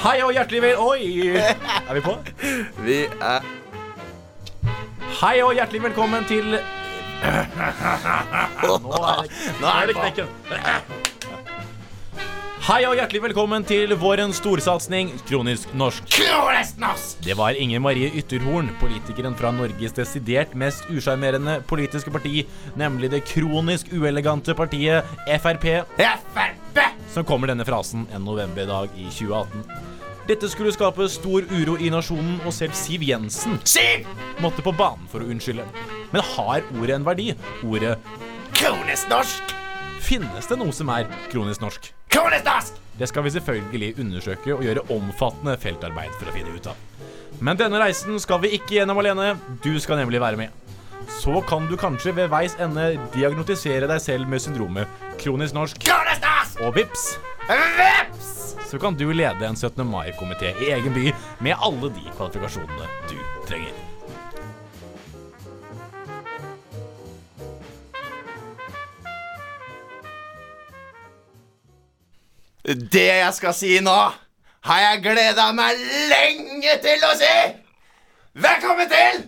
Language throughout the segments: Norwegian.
Hei og hjertelig vel... Oi! Er vi på? Vi er Hei og hjertelig velkommen til Nå er det, nå er det knekken. Hei og hjertelig velkommen til vårens storsatsing Kronisk norsk. Det var Inger Marie Ytterhorn, politikeren fra Norges desidert mest usjarmerende politiske parti, nemlig det kronisk uelegante partiet Frp, som kommer denne frasen en novemberdag i 2018. Dette skulle skape stor uro i nasjonen, og selv Siv Jensen måtte på banen for å unnskylde. Men har ordet en verdi? Ordet kronisk norsk! Finnes det noe som er kronisk norsk? Kronisk norsk! Det skal vi selvfølgelig undersøke og gjøre omfattende feltarbeid for å finne ut av. Men denne reisen skal vi ikke gjennom alene. Du skal nemlig være med. Så kan du kanskje ved veis ende diagnotisere deg selv med syndromet kronisk norsk. Kronisk norsk! Og vips, Vips! så kan du lede en 17. mai-komité i egen by med alle de kvalifikasjonene du trenger. Det jeg skal si nå, har jeg gleda meg lenge til å si! Velkommen til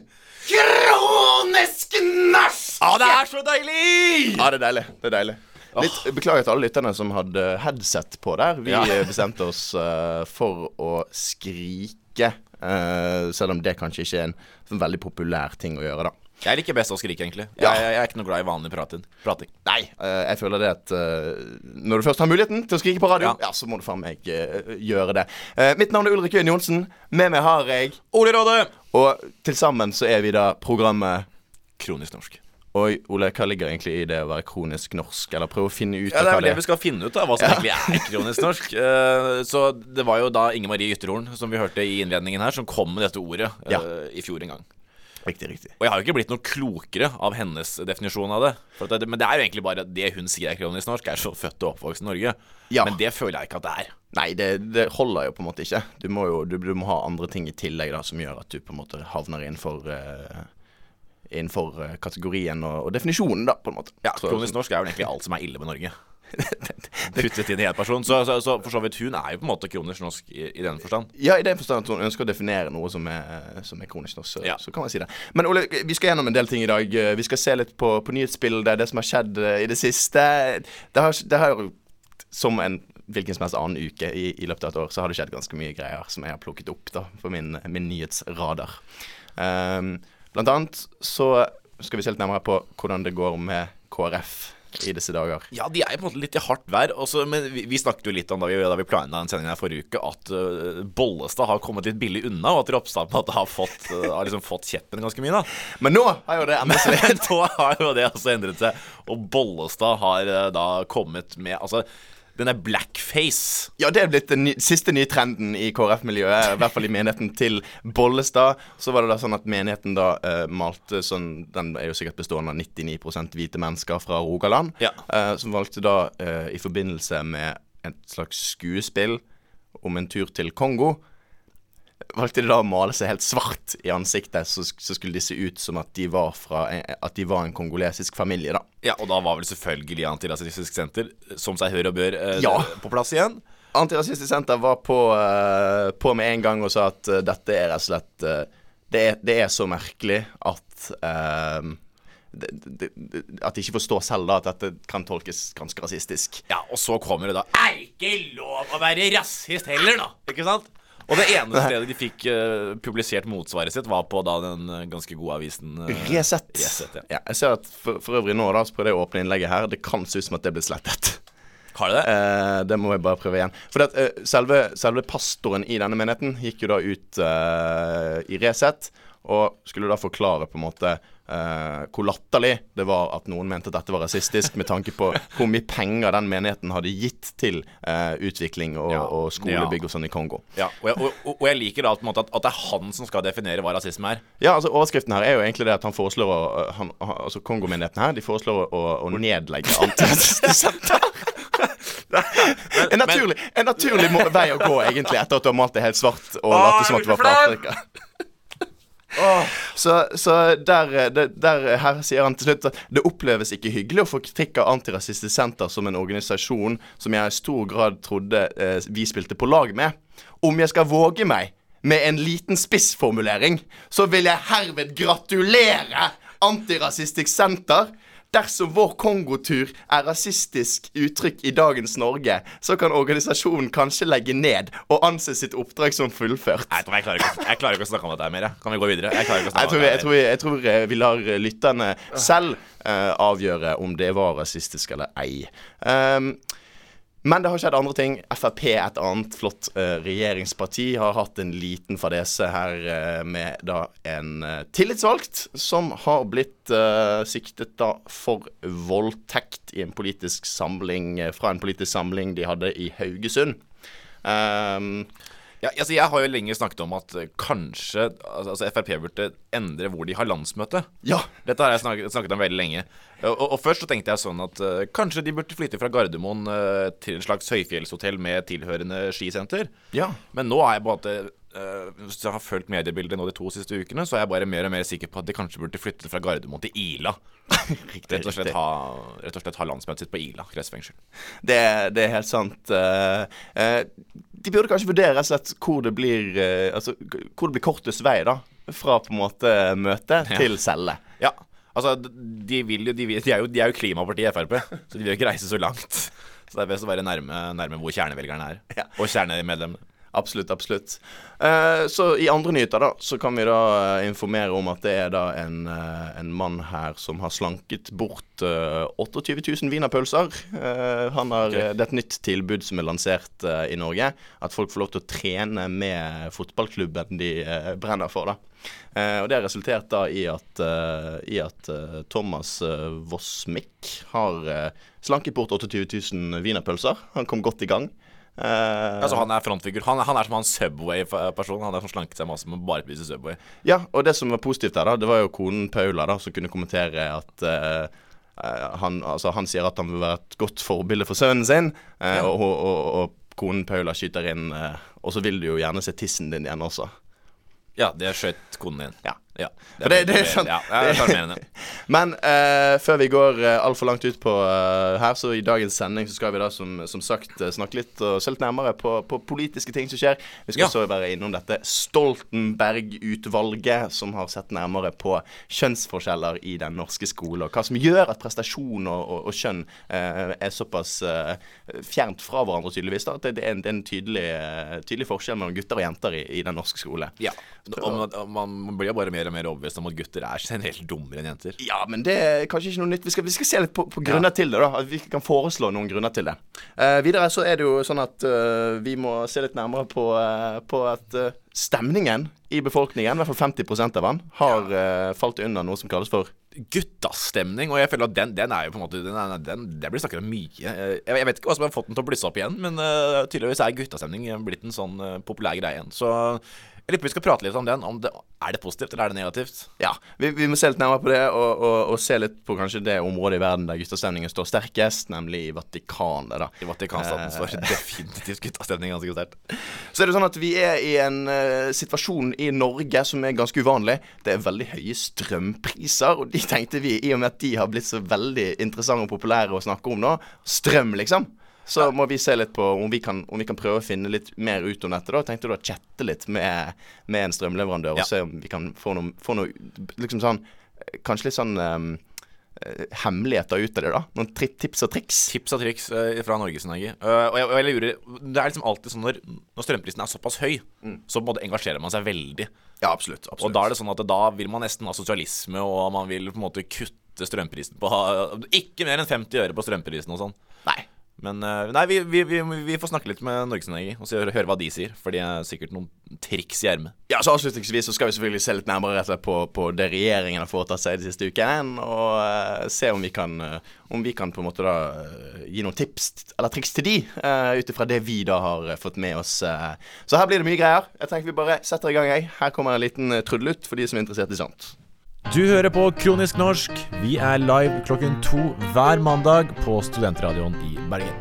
Kronisk norsk! Ja, det er så deilig! Ja, det er deilig. Det er deilig. Litt, beklager til alle lytterne som hadde headset på der. Vi Ja. bestemte oss uh, for å skrike. Uh, selv om det kanskje ikke er en sånn veldig populær ting å gjøre, da. Jeg liker best å skrike, egentlig. Jeg, Ja. jeg, jeg er ikke noe glad i vanlig prating. prating. Nei, uh, jeg føler det at uh, når du først har muligheten til å skrike på radio, ja, Ja. så må du faen meg uh, gjøre det. Mitt navn er Ulrik Øyen Johnsen. Med meg har jeg Ole Råde! Og til sammen så er vi da programmet Kronisk norsk. Oi, Ole, hva ligger egentlig i det å være kronisk norsk? Eller prøve å finne ut Ja, Det er vel det vi skal finne ut av, hva som egentlig er kronisk norsk. Uh, så det var jo da Inger Marie Ytterhorn, som vi hørte i innledningen her, som kom med dette ordet uh, Ja. i fjor en gang. Riktig, riktig. Og jeg har jo ikke blitt noe klokere av hennes definisjon av det. Det men det er jo egentlig bare det hun sier er kronisk norsk, er så født og oppvokst i Norge. Ja. Men det føler jeg ikke at det er. Nei, det, det holder jo på en måte ikke. Du må jo du, du må ha andre ting i tillegg da som gjør at du på en måte havner innenfor uh, Innenfor eh, kategorien og, og definisjonen, da, på en måte. Ja, Kronisk norsk er jo egentlig alt som er ille med Norge. Puttet inn i én person. Så, så, så for så vidt hun er jo på en måte kronisk norsk i, i den forstand. Ja, i den forstand at hun ønsker å definere noe som er, som er kronisk norsk, så, Ja. så kan man si det. Men Ole, vi skal gjennom en del ting i dag. Vi skal se litt på, på nyhetsbildet, det som har skjedd eh, i det siste. Det har, det har som en hvilken som helst annen uke i, i løpet av et år, så har det skjedd ganske mye greier som jeg har plukket opp da, for min, min nyhetsradar. Um, blant annet så skal vi se litt nærmere på hvordan det går med KrF i disse dager. Ja, de er på en måte litt i hardt vær. Også, men vi, vi snakket jo litt om da vi, da vi planla den sendingen her forrige uke, at uh, Bollestad har kommet litt billig unna, og at Ropstad på en måte har fått, uh, har liksom fått kjeppen ganske mye. da Men nå har jo det endret seg. Nå har jo det også endret seg, og Bollestad har uh, da kommet med Altså, denne blackface Ja, det er blitt den ny, siste nye trenden i KrF-miljøet, i hvert fall i menigheten til Bollestad. Så var det da sånn at menigheten da uh, malte sånn Den er jo sikkert bestående av 99% hvite mennesker fra Rogaland. Ja. Uh, som valgte da, uh, i forbindelse med et slags skuespill om en tur til Kongo Valgte de da å male seg helt svart i ansiktet, så, så skulle de se ut som at de var fra At de var en kongolesisk familie, da. Ja, og da var vel selvfølgelig Antirasistisk Senter, som seg hør og bør, eh, Ja. på plass igjen. Antirasistisk Senter var på, eh, på med en gang og sa at uh, dette er rett og slett uh, det, er, det er så merkelig at eh, det, det, At de ikke forstår selv da at dette kan tolkes ganske rasistisk. Ja, og så kommer det da Er ikke lov å være rasist heller, da! Ikke sant? Og det ene stedet de fikk uh, publisert motsvaret sitt, var på da den eh, ganske gode avisen uh, Resett. Resett, ja. ja. Jeg ser at for, for øvrig nå, da, så prøvde jeg å åpne innlegget her. Det kan se ut som at det ble slettet. Har de det? Uh, det må jeg bare prøve igjen. For at, uh, selve, selve pastoren i denne menigheten gikk jo da ut i Resett og skulle da forklare på en måte eh, hvor latterlig det var at noen mente at dette var rasistisk, med tanke på hvor mye penger den menigheten hadde gitt til uh, utvikling og, Ja. og skolebygg og sånn i Kongo. Ja, og jeg, og, og- jeg liker da måte at, at det er han som skal definere hva rasisme er. Ja, altså Overskriften her er jo egentlig det at han foreslår å han, han, Altså Kongo-menigheten her, de foreslår å, å nedlegge antirasistisenter. En naturlig, en naturlig vei å gå, egentlig, etter at du har malt det helt svart og latt som at du var fra Afrika. Så, så eh, der, der Her sier han til slutt at det oppleves ikke hyggelig å få kritikk av Antirasistisk Senter som en organisasjon som jeg i stor grad trodde eh, vi spilte på lag med. Om jeg skal våge meg med en liten spissformulering, så vil jeg herved gratulere Antirasistisk Senter. Dersom vår Kongotur er rasistisk uttrykk i dagens Norge, så kan organisasjonen kanskje legge ned og anse sitt oppdrag som fullført. Nei, jeg klarer, ikke, jeg klarer ikke å snakke om dette mer. Kan vi gå videre? Jeg Jeg tror, jeg, dette tror, tror eh, vi lar lytterne selv uh, avgjøre om det var rasistisk eller ei. Um, men det har skjedd andre ting. Frp, et annet flott uh, regjeringsparti, har hatt en liten fadese her uh, med da en uh, tillitsvalgt som har blitt siktet da for voldtekt i en politisk samling fra en politisk samling de hadde i Haugesund. Um, Ja, altså jeg har jo lenge snakket om at eh, kanskje altså Frp burde endre hvor de har landsmøte. ja. Dette har jeg snakket, snakket om veldig lenge. Og, og først så tenkte jeg sånn at uh, kanskje de burde flytte fra Gardermoen uh, til en slags høyfjellshotell med tilhørende skisenter. Ja. Men nå er jeg på en måte Hvis jeg har fulgt mediebildet nå de to siste ukene, så er jeg bare mer og mer sikker på at de kanskje burde flytte fra Gardermoen til Ila. Rett og slett ha, rett og slett ha landsmøtet sitt på Ila kretsfengsel. Det, det er helt sant. Eh, eh, de burde kanskje vurdere rett og slett hvor det blir eh, Altså hvor det blir kortest vei, da. Fra på en måte møte Ja. til celle. Ja, altså de jo De, vil, de, er, jo, de er jo klimapartiet Frp, så de vil jo ikke reise så langt. Så det er best å være nærme, nærme hvor kjernevelgerne er. Ja. Og kjernemedlemmene. Absolutt, absolutt. Eh, så i andre nyheter, da, så kan vi da eh, informere om at det er da en, eh, en mann her som har slanket bort eh, 28 000 wienerpølser. Eh, han har Ok. eh, Det er et nytt tilbud som er lansert eh, i Norge. At folk får lov til å trene med fotballklubben de brenner for, da. Og det har resultert da i at, i at Thomas Vossmik har slanket bort 28 000 wienerpølser. Han kom godt i gang. Eh, Altså Han er frontfigur. Han, han er som han Subway-person. Han er som slanket seg masse men bare spiser spise Subway. Ja, og det som var positivt her, da, det var jo konen Paula da, som kunne kommentere at eh, han, altså, han sier at han vil være et godt forbilde for sønnen sin, uh, Ja. og, og, og, konen Paula skyter inn Og så vil du jo gjerne se tissen din igjen også. Ja, det skjøt konen din. Ja. Ja, For det- det er sånn- Ja, det er sjarmerende. Men uh, før vi går uh, altfor langt ut på uh, her, så i dagens sending så skal vi da som, som sagt uh, snakke litt og se litt nærmere på, på politiske ting som skjer. Vi skal Ja. også være innom dette Stoltenberg-utvalget, som har sett nærmere på kjønnsforskjeller i den norske skolen. og hva som gjør at prestasjon og, og, og kjønn eh, er såpass eh, fjernt fra hverandre, tydeligvis. da, At det, det er en, det en tydelig, eh, tydelig forskjell mellom gutter og jenter i, i den norske skolen. Ja. Og man, man blir bare mer og mer overbevist om at gutter er generelt dummere enn jenter. Ja, men det er kanskje ikke noe nytt. Vi skal, vi skal se litt på, på grunner til det. da At Vi kan foreslå noen grunner til det. Uh, videre så er det jo sånn at uh, vi må se litt nærmere på, uh, på at stemningen i befolkningen, i hvert fall 50 av den, har eh, falt under noe som kalles for Guttastemning, og jeg føler at den, den er jo på en måte Den, er- den, det blir snakket om mye. Jeg, jeg vet ikke hva som har fått den til å blusse opp igjen, men tydeligvis er guttastemning blitt en sånn populær greie igjen. Så jeg lurer på vi skal prate litt om den. Om det, er det positivt, eller er det negativt? Ja, vi, vi må se litt nærmere på det, og, og, og se litt på kanskje det området i verden der guttastemningen står sterkest, nemlig i Vatikanet. da I Vatikanstaten Eh. står definitivt guttastemning ganske sterkt. Så er det sånn at vi er i en uh, situasjon i Norge som er ganske uvanlig. Det er veldig høye strømpriser, og de tenkte vi, i og med at de har blitt så veldig interessante og populære å snakke om nå, strøm, liksom. Så må vi se litt på om vi, kan, om vi kan prøve å finne litt mer ut om dette. da Tenkte du å chatte litt med, med en strømleverandør Ja. og se om vi kan få noe, få noe liksom sånn Kanskje litt sånn eh, hemmeligheter ut av det, da. Noen tips og triks. Tips og triks uh, fra Norges-Norge. Eh, og, jeg, og jeg lurer Det er liksom alltid sånn når, når strømprisen er såpass høy, så på engasjerer man seg veldig. Ja, absolutt. absolutt. Og da er det sånn at da vil man nesten ha sosialisme, og man vil på en måte kutte strømprisen på Ikke mer enn 50 øre på strømprisen og sånn. Nei. Men eh, nei, vi, vi, vi, vi får snakke litt med Norges-Norge og høre, høre hva de sier. For de er sikkert noen triks i ermet. Ja, så Avslutningsvis så skal vi selvfølgelig se litt nærmere på, på det regjeringen har foretatt seg de siste ukene, og uh, se om vi kan eh, Om vi kan på en måte da gi noen tips eller triks til de, uh, ut ifra det vi da har fått med oss. Så her blir det mye greier. Jeg tenker vi bare setter i gang, jeg. Her kommer en liten trudelutt for de som er interessert i sånt. Du hører på Kronisk norsk. Vi er live klokken to hver mandag på Studentradioen i Bergen.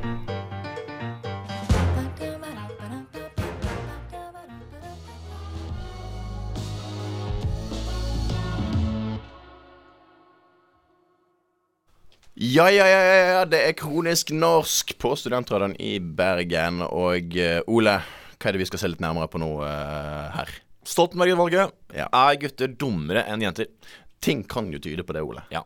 Ja, ja, ja, ja, det er Kronisk norsk på Studentradioen i Bergen. Og eh, Ole, hva er det vi skal se litt nærmere på nå uh, her? Stoltenberg-utvalget Ja. er gutter dummere enn jenter. Ting kan jo tyde på det, Ole. Ja.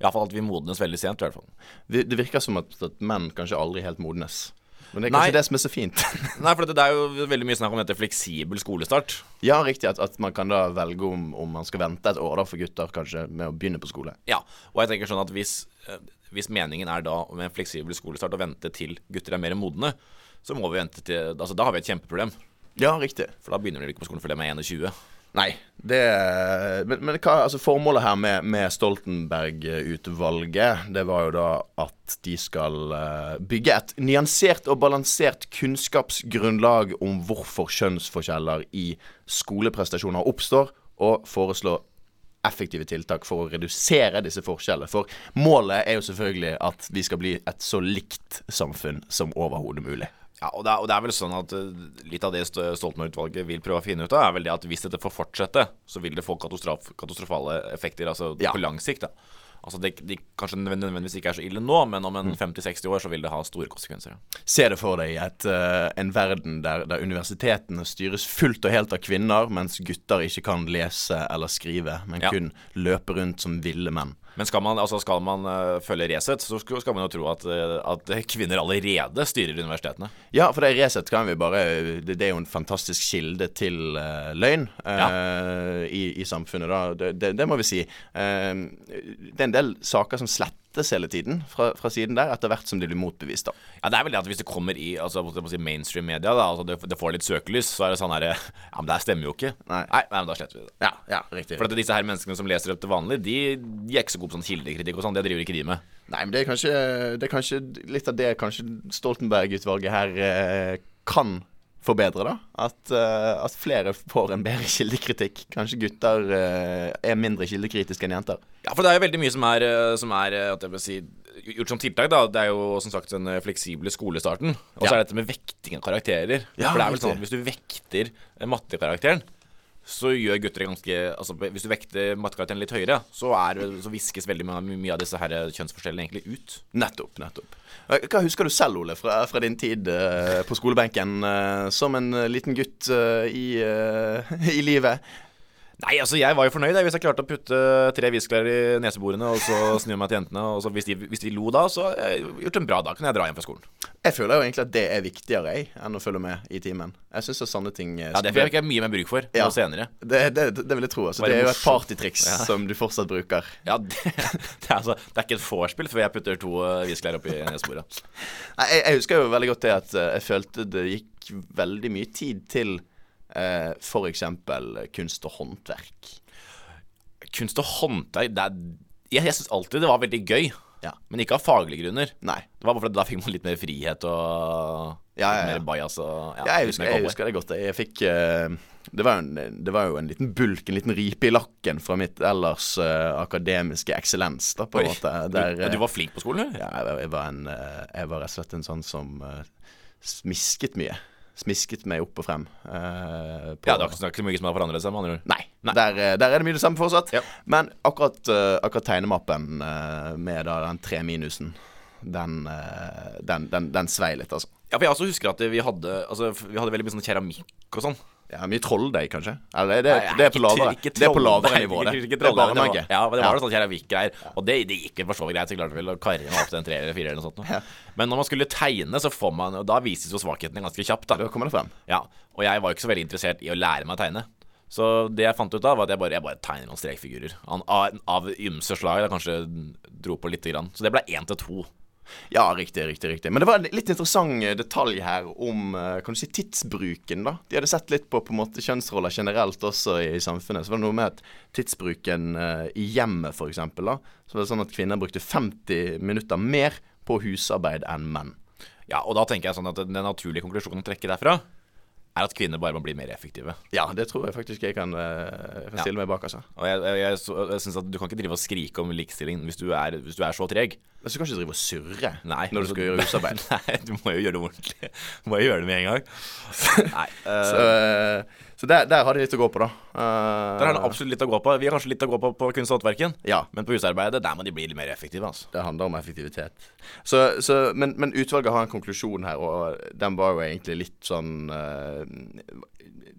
Iallfall at vi modnes veldig sent. i hvert fall Det, det virker som at, at menn kanskje aldri helt modnes. Men det er Nei. kanskje det som er så fint. Nei, for det, det er jo veldig mye snakk om dette fleksibel skolestart. ja, riktig. At, at man kan da velge om, om man skal vente et år da for gutter kanskje med å begynne på skole. Ja, og jeg tenker sånn at hvis, eh, hvis meningen er da med en fleksibel skolestart å vente til gutter er mer modne, så må vi vente til Altså, da har vi et kjempeproblem. Ja, riktig. For da begynner de ikke på skolen før de er 21. Nei, det Men, men hva, altså formålet her med, med Stoltenberg-utvalget, det var jo da at de skal eh, bygge et nyansert og balansert kunnskapsgrunnlag om hvorfor kjønnsforskjeller i skoleprestasjoner oppstår, og foreslå effektive tiltak for å redusere disse forskjellene. For målet er jo selvfølgelig at vi skal bli et så likt samfunn som overhodet mulig. Ja, og det, er, og det er vel sånn at eh, litt av det St- Stoltenberg-utvalget vil prøve å finne ut av, er vel det at hvis dette får fortsette, så vil det få katastrof, katastrofale effekter altså Ja. på lang sikt. da Altså det, de kanskje nødvendigvis ikke er så ille nå, men om Mm. en 50-60 år så vil det ha store konsekvenser. ja. Se det for deg at et, eh, en verden der, der universitetene styres fullt og helt av kvinner, mens gutter ikke kan lese eller skrive, men Ja. kun løpe rundt som ville menn. Men skal man, altså skal man uh, følge Resett, så skal, skal man jo tro at, eh, at kvinner allerede styrer universitetene. Ja, for det Resett kan vi bare Det, er jo en fantastisk kilde til uh, løgn ja. i, i samfunnet, da. Det, det, det må vi si. Det er en del saker som slettes hele tiden fra, fra siden der, etter hvert som de blir motbevist, da. Ja, det er vel det at hvis det kommer i altså, si, mainstream media, da, altså det, det får litt søkelys, så er det sånn herre Ja, men det her stemmer jo ikke. Nei. nei, men da sletter vi det. Ja, ja, riktig. For at disse her menneskene som leser opp til vanlig, de, de er ikke så gode på sånn kildekritikk og sånn. Det driver ikke de med. Nei, men det er kanskje, det er kanskje litt av det kanskje Stoltenberg-utvalget her eh, kan forbedre, da. At, uh, at flere får en bedre kildekritikk. Kanskje gutter uh, er mindre kildekritiske enn jenter. Ja, for det er jo veldig mye som er, eh, som er at jeg vil si, gjort som tiltak. da Det er jo som sagt den fleksible skolestarten. Og så Ja. er det dette med vekting av karakterer. Ja, for det er vel sånn at hvis du vekter mattekarakteren, så gjør gutter ganske Altså Hvis du vekter mattekarakteren litt høyere, så, er, så viskes veldig mye, av disse her eh, kjønnsforskjellene egentlig ut. Nettopp. nettopp. Eh, Hva husker du selv, Ole, fra, fra din tid uh, på skolebenken uh, som en liten gutt uh, i, i livet? Nei, altså jeg var jo fornøyd hvis jeg klarte å putte tre viskelær i neseborene og så snu meg til jentene. Og så hvis de, hvis de lo da, så har jeg gjort en bra dag. Kan jeg dra hjem fra skolen. Jeg føler jo egentlig at det er viktigere jeg, enn å følge med i timen. Jeg syns sånne ting eh, Ja, Det får jeg mye mer bruk for Ja. senere. det, det, det vil jeg tro. Altså. Det er jo et partytriks Ja. som du fortsatt bruker. Ja, det, det, er altså, det er ikke et vorspiel før jeg putter to eh, viskelær oppi neseborene. Nei, jeg, jeg husker jo veldig godt det at eh, jeg følte det gikk veldig mye tid til uh, f.eks. kunst og håndverk. Kunst og håndverk det er, Jeg, jeg syns alltid det var veldig gøy. Ja. Men ikke av faglige grunner. Nei. Det var bare fordi da fikk man litt mer frihet og Ja, ja, mer bajas og jeg husker, jeg husker det godt. Jeg fikk uh, det, var en, det var jo en liten bulk, en liten ripe i lakken fra mitt ellers uh, akademiske eksellens, da, på en måte. Der, du, du eh, var flink på skolen, eller? ja, jeg, var- jeg, var en, uh, jeg var rett og slett en sånn som eh, smisket mye. Smisket meg opp og frem. Uh, Ja, det er ikke- så mye som har forandret seg, med andre ord. Nei. Der, eh, der er det mye det samme fortsatt. Ja. Men akkurat, uh, akkurat tegnemappen uh, med da den tre minusen, den, den, den, den svei litt, altså. Ja, for jeg også husker at vi hadde Altså, vi hadde veldig mye sånn keramikk og sånn. Ja, Mye trolldeig, kanskje? Eller det, Nei, det er på ikke- lavere, ikke det er på lavere troll- nivå, det. ikke Det er bare det var- Ja, men det var noe sånn keramikkgreier. Og det, det gikk for så vidt greit. Så klarte vel å karre meg opp til en treer eller firer eller noe sånt. Ja. Men når man skulle tegne, så får man da vises jo svakhetene ganske kjapt, da. Da kommer det frem. Ja, og jeg var ikke så veldig interessert i å lære meg å tegne. Så det jeg fant ut av, var at jeg bare, jeg bare tegner noen strekfigurer. Av, av, av ymse slag. Jeg kanskje dro på lite grann. Så det ble én til to. Ja, riktig, riktig. riktig Men det var en litt interessant eh, detalj her om eh, kan du si, tidsbruken. da De hadde sett litt på på en måte kjønnsroller generelt også i, samfunnet. Så var det noe med at tidsbruken eh, i hjemmet, f.eks. Så var det sånn at kvinner brukte 50 minutter mer på husarbeid enn menn. Ja, og da tenker jeg sånn at den naturlige konklusjonen å trekke derfra, er at kvinner bare må bli mer effektive. Ja, det tror jeg faktisk jeg kan, eh, kan stille meg bak, altså. Og jeg, jeg, jeg, jeg synes at Du kan ikke drive og skrike om likestilling hvis du er, hvis du er så treg. Men så kan du ikke drive og surre Nei, når du skal gjøre husarbeid. Nei, du må jo gjøre det ordentlig. Du må jo gjøre det med en gang. Nei, Uh, Så, eh, Så der, der har de litt å gå på, da. Uh, Der har det absolutt litt å gå på. Vi har kanskje litt å gå på på kunst og håndverken. Ja. Men på husarbeidet, der må de bli litt mer effektive. altså. Det handler om effektivitet. Så, så, men, men utvalget har en konklusjon her, og den var jo egentlig litt sånn uh,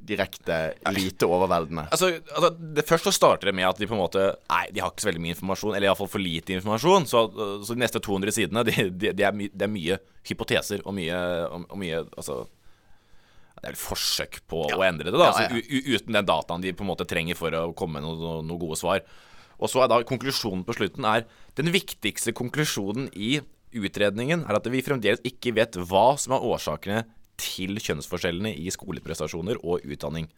direkte lite overveldende. Altså, altså det Først så starter det med at de på en måte Nei, de har ikke så veldig mye informasjon, eller iallfall for lite informasjon. Så, så de neste 200 sidene, det de, de er my, det er mye hypoteser og mye, og, og mye Altså det er vel forsøk på å endre det, da. Ja, Altså, ja. uten den dataen de på en måte trenger for å komme med noen noe gode svar. Og så er da konklusjonen på slutten er Den viktigste konklusjonen i utredningen er at vi fremdeles ikke vet hva som er årsakene til kjønnsforskjellene i skoleprestasjoner og utdanning.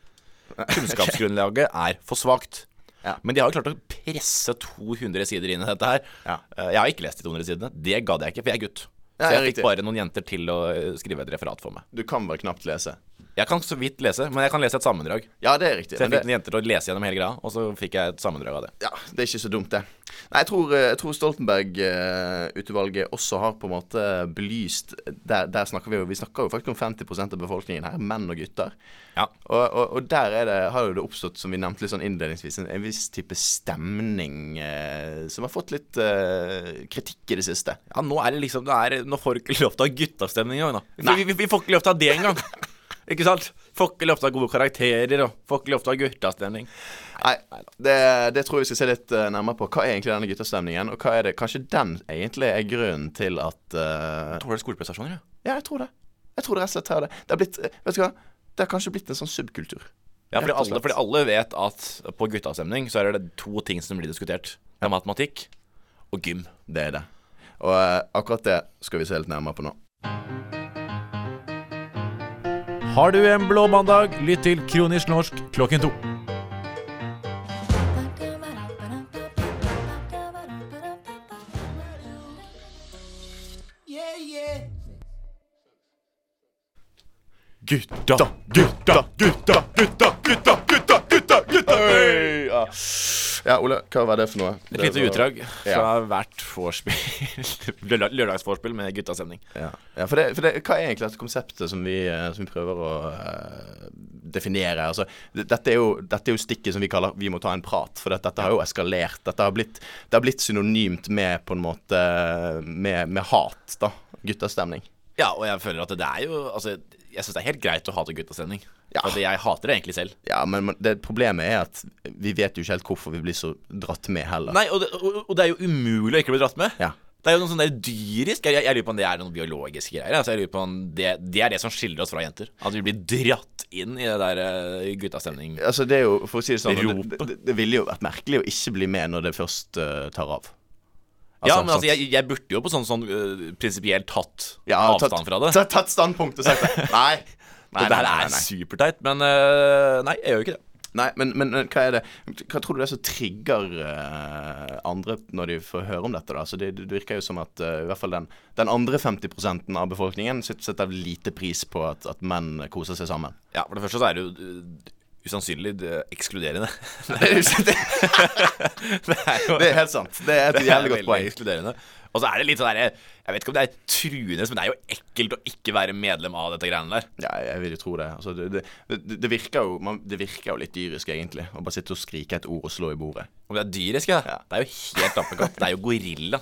Kunnskapsgrunnlaget er for svakt. Ja. Men de har jo klart å presse 200 sider inn i dette her. Ja. Eh, Jeg har ikke lest de 200 sidene. Det gadd jeg ikke, for jeg er gutt. Så jeg fikk bare noen jenter til å eh, skrive et referat for meg. Du kan vel knapt lese. Jeg kan så vidt lese, men jeg kan lese et sammendrag. Ja, det er riktig. Så jeg fikk det... en jenter til å lese gjennom hele greia, og så fikk jeg et sammendrag av det. Ja, det er ikke så dumt, det. Nei, jeg tror, eh, tror Stoltenberg-utvalget også har på en måte belyst Der, der snakker vi jo Vi snakker jo faktisk om 50% av befolkningen her, menn og gutter. Ja. Og, og, og der er det, har jo det oppstått, som vi nevnte litt sånn innledningsvis, en, en viss type stemning eh, som har fått litt eh, kritikk i det siste. Ja, nå er det liksom det er, Nå får du ikke lov til å ha guttastemning engang, da. Vi, vi, vi får ikke lov til å ha det engang. ikke sant? Får ikke lov til å ha gode karakterer, og får ikke lov til å ha guttastemning. Nei, det, det tror jeg vi skal se litt eh, nærmere på. Hva er egentlig denne guttastemningen? Og hva er det Kanskje den egentlig er grunnen til at Tror du det er skoleprestasjoner, ja. Ja, jeg tror det. Jeg tror det rett og slett er det. Det har blitt eh, Vet du hva? Det har kanskje blitt en sånn subkultur. Ja, fordi alle, fordi alle vet at på guttastemning så er det to ting som blir diskutert. Det er matematikk og gym. Det er det. Og uh, akkurat det skal vi se litt nærmere på nå. Har du en blå mandag, lytt til Kronisk norsk klokken to. Gutta! Gutta, gutta, gutta, gutta, gutta, gutta, gutta! Hey, ja. Ole, hva var det for noe? Et lite utdrag fra Ja. hvert vorspiel. Lørdagsvorspiel med guttastemning. Ja, ja for, det, for det, hva er egentlig dette konseptet som vi, eh, som vi prøver å uh, definere? Altså, dette, er jo, dette er jo stikket som vi kaller 'vi må ta en prat'. For dette, dette har jo eskalert. Dette har blitt, det har blitt synonymt med på en måte med, med hat, da. Guttastemning. Ja, og jeg føler at det er jo Altså, jeg syns det er helt greit å hate guttastemning. Ja. For jeg hater det egentlig selv. Ja, men det problemet er at vi vet jo ikke helt hvorfor vi blir så dratt med heller. Nei, og det, og, og det er jo umulig å ikke bli dratt med. Ja. Det er jo noe sånn der dyrisk Jeg, jeg lurer på om det er noen biologiske greier. Altså, jeg lurer på om det, det er det som skiller oss fra jenter. At vi blir dratt inn i det der uh, guttastemning. Altså, det er jo, for å si det sånn, det, det, det ville jo vært merkelig å ikke bli med når det først uh, tar av. ja, Altså, men altså, jeg, jeg burde jo på sånn, sånn uh, prinsipielt tatt Ja, avstand fra det. Tatt, tatt standpunkt og sagt det. Nei. Nei, det her er superteit, men uh, nei, jeg gjør jo ikke det. nei men, men hva er det Hva tror du det er som trigger uh, andre når de får høre om dette? da? Så det, det virker jo som at i hvert fall den, den andre 50% av befolkningen set- setter lite pris på at, at menn koser seg sammen. Ja, For det første så er det jo usannsynlig uh, ekskluderende. det, er jo det er helt sant. Det er et jævlig godt poeng. ekskluderende. Og så er det litt sånn derre Jeg vet ikke om det er truende, men det er jo ekkelt å ikke være medlem av dette greiene der. Ja, jeg vil jo tro det. Altså, det, det, det, det, virker jo, man, det virker jo litt dyrisk, egentlig. Å bare sitte og skrike et ord og slå i bordet. Om det er dyrisk, ja. Ja. Det er jo helt apekatt. Det er jo gorilla.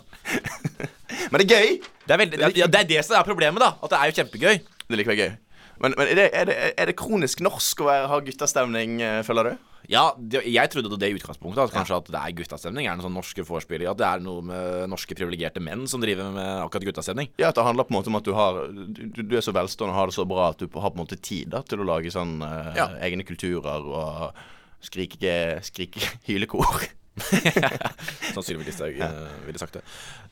Men det er gøy! Det er, veldig, ja, det er det som er problemet, da. At det er jo kjempegøy. Det er likevel gøy. Men, men er, det, er, det, er det kronisk norsk å være, ha guttastemning, eh, føler du? Ja, det, jeg trodde det i utgangspunktet. At kanskje at det er guttastemning. Er det noen sånn norske vorspiel? At det er noe med norske privilegerte menn som driver med akkurat guttastemning. Ja, at det handler på en måte om at du har Du, du er så velstående og har det så bra at du har på en måte tid da, til å lage sånn eh, Ja. egne kulturer og skrike, skrike hylekor. Sannsynligvis Listhaug eh, ville sagt det.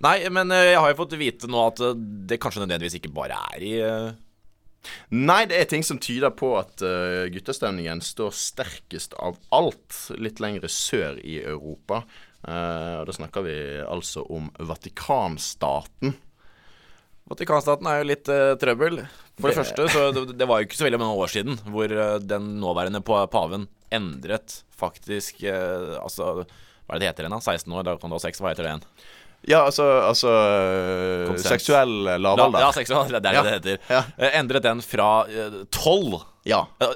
Nei, men eh, jeg har jo fått vite nå at det kanskje nødvendigvis ikke bare er i Nei, det er ting som tyder på at uh, guttastemningen står sterkest av alt litt lengre sør i Europa. Uh, og da snakker vi altså om Vatikanstaten. Vatikanstaten er jo litt uh, trøbbel. For det Det- første, så det, det var jo ikke så veldig mange år siden hvor eh, den nåværende paven endret faktisk eh, Altså, hva er det det heter igjen, da? 16 år, da kan du ha 6, Hva heter det igjen? Ja, altså, altså uh, Konsens. Seksuell lavalder. Ja, seksuell, det er det Ja. det heter. Ja. Eh, Endret den fra tolv 12 Ja. eh,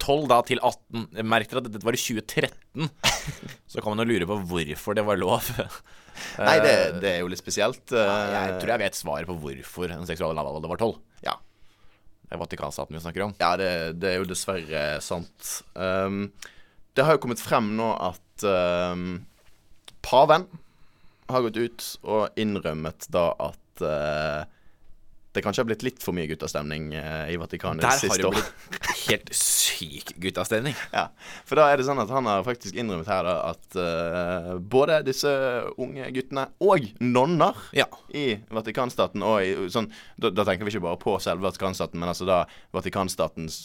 12 da til 18. Merk dere at dette var i 2013. Så kan man jo lure på hvorfor det var lov. Nei, det, det er jo litt spesielt. Jeg tror jeg vet svaret på hvorfor en seksuelle lavalder var 12. Ja, Det er Vatikanstaten vi snakker om. ja det, det er jo dessverre sant. Um, det har jo kommet frem nå at um, paven har gått ut og innrømmet da at uh, det kanskje har blitt litt for mye guttastemning uh, i Vatikanet Der det har det blitt helt syk guttastemning. Ja, for da er det sånn at han har faktisk innrømmet her da at uh, både disse unge guttene og nonner Ja. i Vatikanstaten og i, sånn, da, da tenker vi ikke bare på selve Vatikanstaten, men altså da Vatikanstatens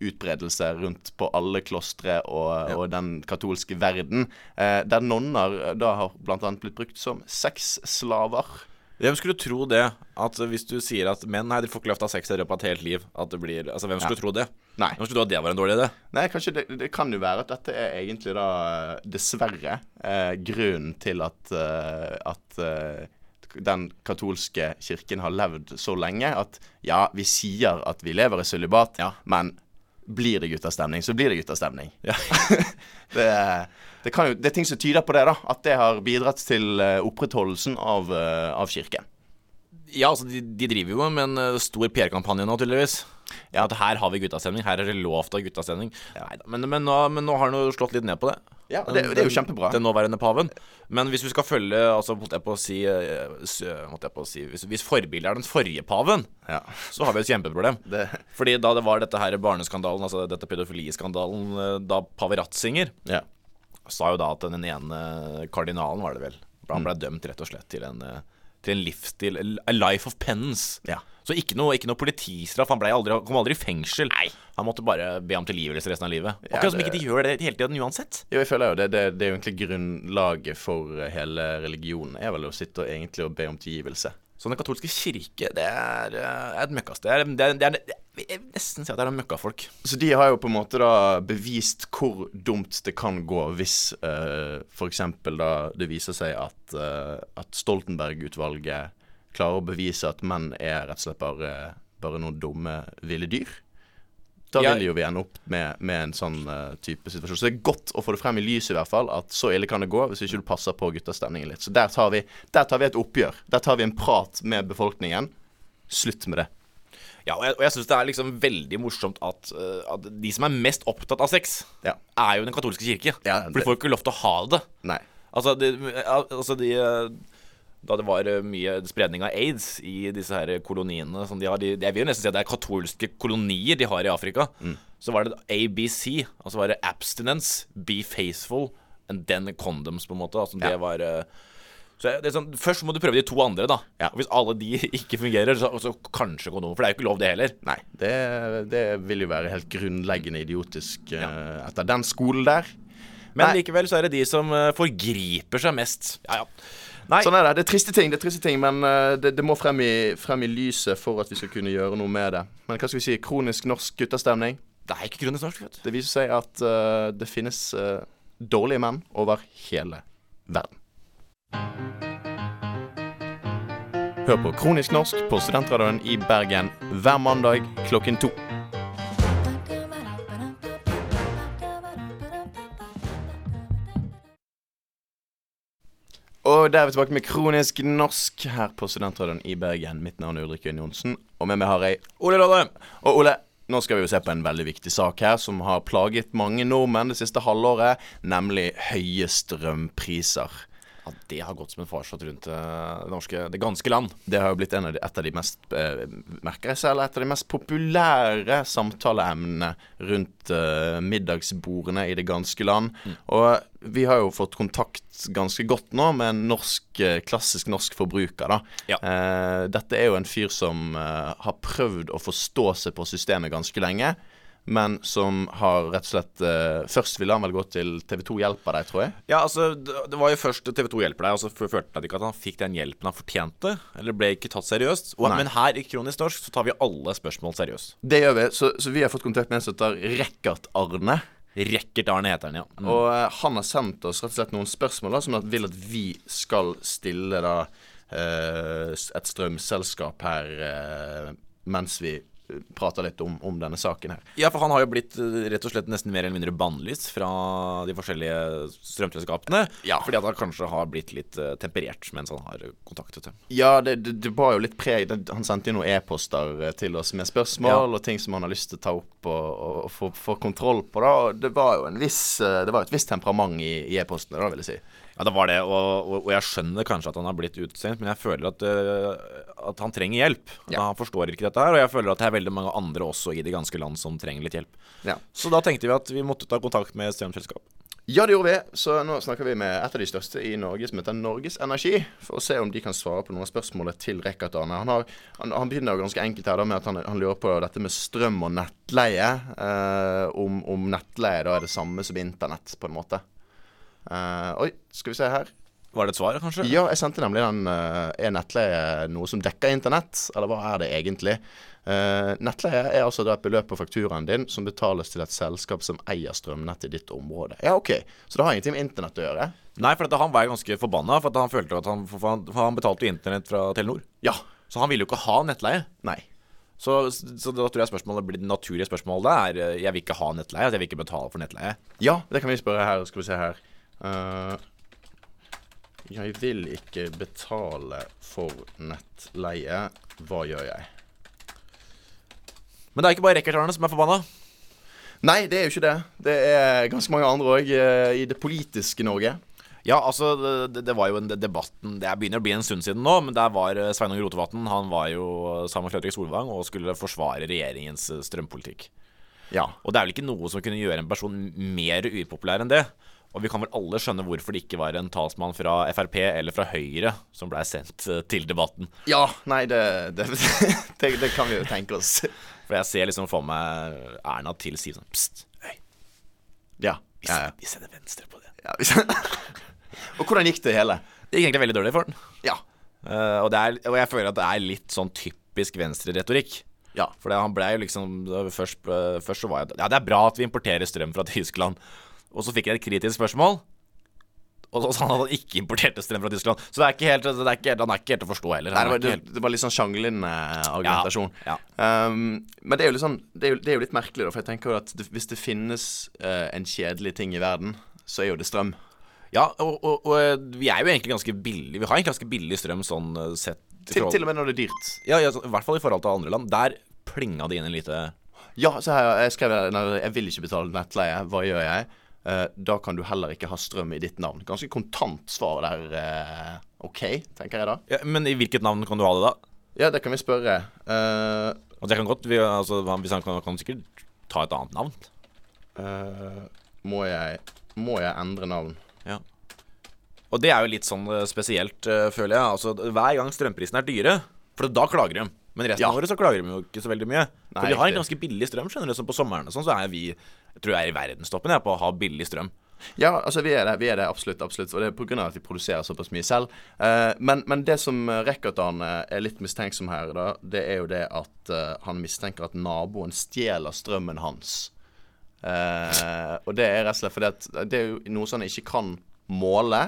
utbredelse rundt på alle klostre og, og den katolske verden, uh, der nonner eh, da har blant annet blitt brukt som sexslaver. Hvem skulle tro det? At hvis du sier at menn Nei, de får ikke lov til å ha sex i løpet av et helt liv. At det blir Altså, hvem skulle tro det? Nei. Hvem skulle tro at det var en dårlig idé? Nei, kanskje det, det kan jo være at dette er egentlig da dessverre eh, grunnen til at, eh, at eh, den katolske kirken har levd så lenge at ja, vi sier at vi lever i sølibat, Ja. men blir det guttastemning, så blir det guttastemning. Ja. det, det, kan jo, det er ting som tyder på det, da. At det har bidratt til eh, opprettholdelsen av, eh, av kirken. Ja, altså, de, de driver jo med en eh, stor PR-kampanje nå, tydeligvis. Ja, at her har vi guttastemning. Her er det lov til å ha guttastemning. Neida, Men, men, nå, men nå har han jo slått litt ned på det. Ja, det, det er jo kjempebra. Den nåværende paven. Men hvis vi skal følge Altså, holdt jeg på å si, jeg på å si Hvis, hvis forbildet er den forrige paven, Ja. så har vi et kjempeproblem. Det, Fordi da det var dette her barneskandalen, altså dette pedofiliskandalen, da pave Ratzinger ja. Sa jo da at den ene kardinalen, var det vel, han ble dømt rett og slett til en, eh, til en livsstil A life of penance. Ja. Så ikke noe, ikke noe politistraff. Han aldri, kom aldri i fengsel. Nei. Han måtte bare be om tilgivelse resten av livet. Akkurat som det- ikke de gjør det hele tiden uansett. Jo, jeg føler jo det, det, det er jo egentlig grunnlaget for hele religionen, er vel å sitte og egentlig og be om tilgivelse. Så den katolske kirke, det er eh, et møkkasted. Det det det er, jeg vil nesten si at det er en møkkafolk. Så de har jo på en måte da bevist hvor dumt det kan gå hvis uh, f.eks. da det viser seg at, uh, at Stoltenberg-utvalget klarer å bevise at menn er rett og slett bare, bare noen dumme, ville dyr. Da vil jo vi ende opp med, med en sånn uh, type situasjon. Så det er godt å få det frem i lyset, i hvert fall, at så ille kan det gå hvis ikke du passer på guttastemningen litt. Så der tar, vi, der tar vi et oppgjør. Der tar vi en prat med befolkningen. Slutt med det. Ja, og jeg, og jeg syns det er liksom veldig morsomt at, eh, at de som er mest opptatt av sex, Ja. er jo den katolske kirke. Ja, For de får jo ikke lov til å ha det. Nei. Altså, de, altså de, eh, Da det var eh, mye spredning av aids i disse her koloniene som de har de, Jeg vil jo nesten si at det er katolske kolonier de har i Afrika. Så var det ABC. Altså var det abstinence, be faithful, and then condoms, på en måte. Altså det Ja. var så det sånn, Først må du prøve de to andre, da. Ja. Og hvis alle de ikke fungerer, så, så kanskje kondom. For det er jo ikke lov, det heller. Nei, det, det vil jo være helt grunnleggende idiotisk eh, etter den skolen der. Men Nei. likevel så er det de som uh, forgriper seg mest. Ja, ja. Nei, Sånn er det. Det er triste ting, det er triste ting, men uh, det, det må frem i, frem i lyset for at vi skal kunne gjøre noe med det. Men hva skal vi si? Kronisk norsk guttastemning. det er ikke kronisk norsk, vet du. Det viser seg at det finnes dårlige menn over hele verden. Hør på Kronisk norsk på Studentradioen i Bergen hver mandag klokken to. Og der er vi tilbake med Kronisk norsk her på Studentradioen i Bergen. Mitt navn er Ulrik Jønn Johnsen, og med meg har jeg Ole Råde. Og Ole, nå skal vi jo se på en veldig viktig sak her som har plaget mange nordmenn det siste halvåret, nemlig høye strømpriser. Ja, det har gått som en farsott rundt eh, det norske, det ganske land. Det har jo blitt en av de, et av de mest eh, merker jeg selv, et av de mest populære samtaleemnene rundt eh, middagsbordene i det ganske land. Og vi har jo fått kontakt ganske godt nå med en norsk, eh, klassisk norsk forbruker. da. Ja. Eh, dette er jo en fyr som eh, har prøvd å forstå seg på systemet ganske lenge. Men som har rett og slett eh, Først ville han vel gå til TV2 Hjelper deg, tror jeg. Ja, altså, det var jo først TV 2 hjelper deg, og så følte han ikke at han fikk den hjelpen han fortjente. Eller ble ikke tatt seriøst. Og, men her i Kronisk norsk så tar vi alle spørsmål seriøst. Det gjør vi. Så, så vi har fått kontakt med en som heter Rekkert Arne. Rekkert Arne heter han, ja. Mm. Og eh, han har sendt oss rett og slett noen spørsmål da, som han vil at vi skal stille da eh, et strømselskap her eh, mens vi prater litt om, om denne saken her. Ja, for han har jo blitt eh, rett og slett nesten mer eller mindre bannlyst fra de forskjellige strømselskapene. Ja. Fordi at han kanskje har blitt litt eh, temperert mens han har kontaktet dem. Ja, det, det, det var jo litt preg Han sendte jo noen e-poster eh, til oss med spørsmål og ting som han har lyst til å ta opp og, og, og få, få kontroll på. da Og Det var jo en viss Det var et visst temperament i, i e-postene, da, vil jeg si. Ja, det var det, og, og, og jeg skjønner kanskje at han har blitt utestengt, men jeg føler at, uh, at han trenger hjelp. Ja. Han forstår ikke dette her, og jeg føler at det er veldig mange andre også i det ganske land som trenger litt hjelp. Ja. Så da tenkte vi at vi måtte ta kontakt med strømselskap. Ja, det gjorde vi. Så nå snakker vi med et av de største i Norge, som heter Norges Energi, for å se om de kan svare på noen av spørsmålene til Rikard Arne. Han, har, han, han begynner jo ganske enkelt her da med at han, han lurer på dette med strøm og nettleie. Eh, om, om nettleie da er det samme som internett, på en måte. Eh, oi, skal vi se her. Var det et svar, kanskje? Ja, jeg sendte nemlig den eh, Er nettleie noe som dekker internett, eller hva er det egentlig? Eh, nettleie er altså da et beløp på fakturaen din som betales til et selskap som eier strømnettet i ditt område. Ja, OK. Så det har ingenting med internett å gjøre? Nei, for dette, han var ganske forbanna, for at han følte at han, han, han betalte jo internett fra Telenor. Ja. Så han ville jo ikke ha nettleie. Nei. Så, så da tror jeg spørsmålet blir det naturlige spørsmålet er Jeg vil ikke ha nettleie, altså jeg vil ikke betale for nettleie. Ja, det kan vi spørre her. Skal vi se her. Eh, jeg vil ikke betale for nettleie. Hva gjør jeg? Men det er ikke bare Rekkertarene som er forbanna. Nei, det er jo ikke det. Det er ganske mange andre òg i det politiske Norge. Ja, altså, det, det var jo en debatten Det begynner å bli en stund siden nå, men der var eh, Sveinung Rotevatn Han var jo sammen med Fredrik Solvang og skulle forsvare regjeringens eh, strømpolitikk. Ja. Og det er vel ikke noe som kunne gjøre en person mer upopulær enn det. Og vi kan vel alle skjønne hvorfor det ikke var en talsmann fra Frp eller fra Høyre som blei sendt eh, til debatten. Ja, nei, det, det, det, det kan vi jo tenke oss. For jeg ser liksom for meg Erna til si sånn Pst, høy, Ja. vi, ja, ja. vi sender venstre på det. ja. Og hvordan gikk det hele? Det gikk egentlig veldig dårlig for den. Ja. Uh, og, det er, og jeg føler at det er litt sånn typisk venstre-retorikk. Ja. For han ble jo liksom først, eh, først så var jeg Ja, det er bra at vi importerer strøm fra Tyskland. Og så fikk jeg et kritisk spørsmål. Og så sa han at han ikke importerte strøm fra Tyskland. Så det er ikke helt, det er ikke, han er ikke helt å forstå heller. Nei, det, var, det, helt, det var litt sånn sjanglin-argumentasjon. Ja, Um, men det er sånn det er jo, det er jo litt merkelig, da. For jeg tenker jo at det, hvis det finnes uh, en kjedelig ting i verden, så er jo det strøm. ja, og, og, og eh, vi er jo egentlig ganske billige. Vi har egentlig ganske billig strøm sånn eh, sett Til, til og med når det er dyrt. Ja, ja, i hvert fall i forhold til andre land. Der plinga det inn en lite Ja, så her, jeg skrev nei, jeg vil ikke betale nettleie. Hva gjør jeg? Eh, da kan du heller ikke ha strøm i ditt navn. Ganske kontant svar der. eh, OK, tenker jeg da. ja, Men i hvilket navn kan du ha det, da? Ja, det kan vi spørre. Uh, Altså, jeg kan godt, vi, altså, Hvis han kan, kan sikkert ta et annet navn. Uh, må, jeg, må jeg endre navn? Ja. Og det er jo litt sånn spesielt, uh, føler jeg. Altså, hver gang strømprisene er dyre, for da klager de. Men resten Ja. av året så klager de jo ikke så veldig mye. Nei, for vi har en ganske billig strøm, skjønner du. Som på sommeren og sånn, så er vi Jeg tror jeg er i verdenstoppen jeg, på å ha billig strøm. Ja, altså vi er det, vi er det absolutt. absolutt Og det er pga. at vi produserer såpass mye selv. Eh, men, men det som Rekkertan er litt mistenksom her, da, det er jo det at uh, han mistenker at naboen stjeler strømmen hans. Eh, og det er rett og slett fordi at det er jo noe som han ikke kan måle.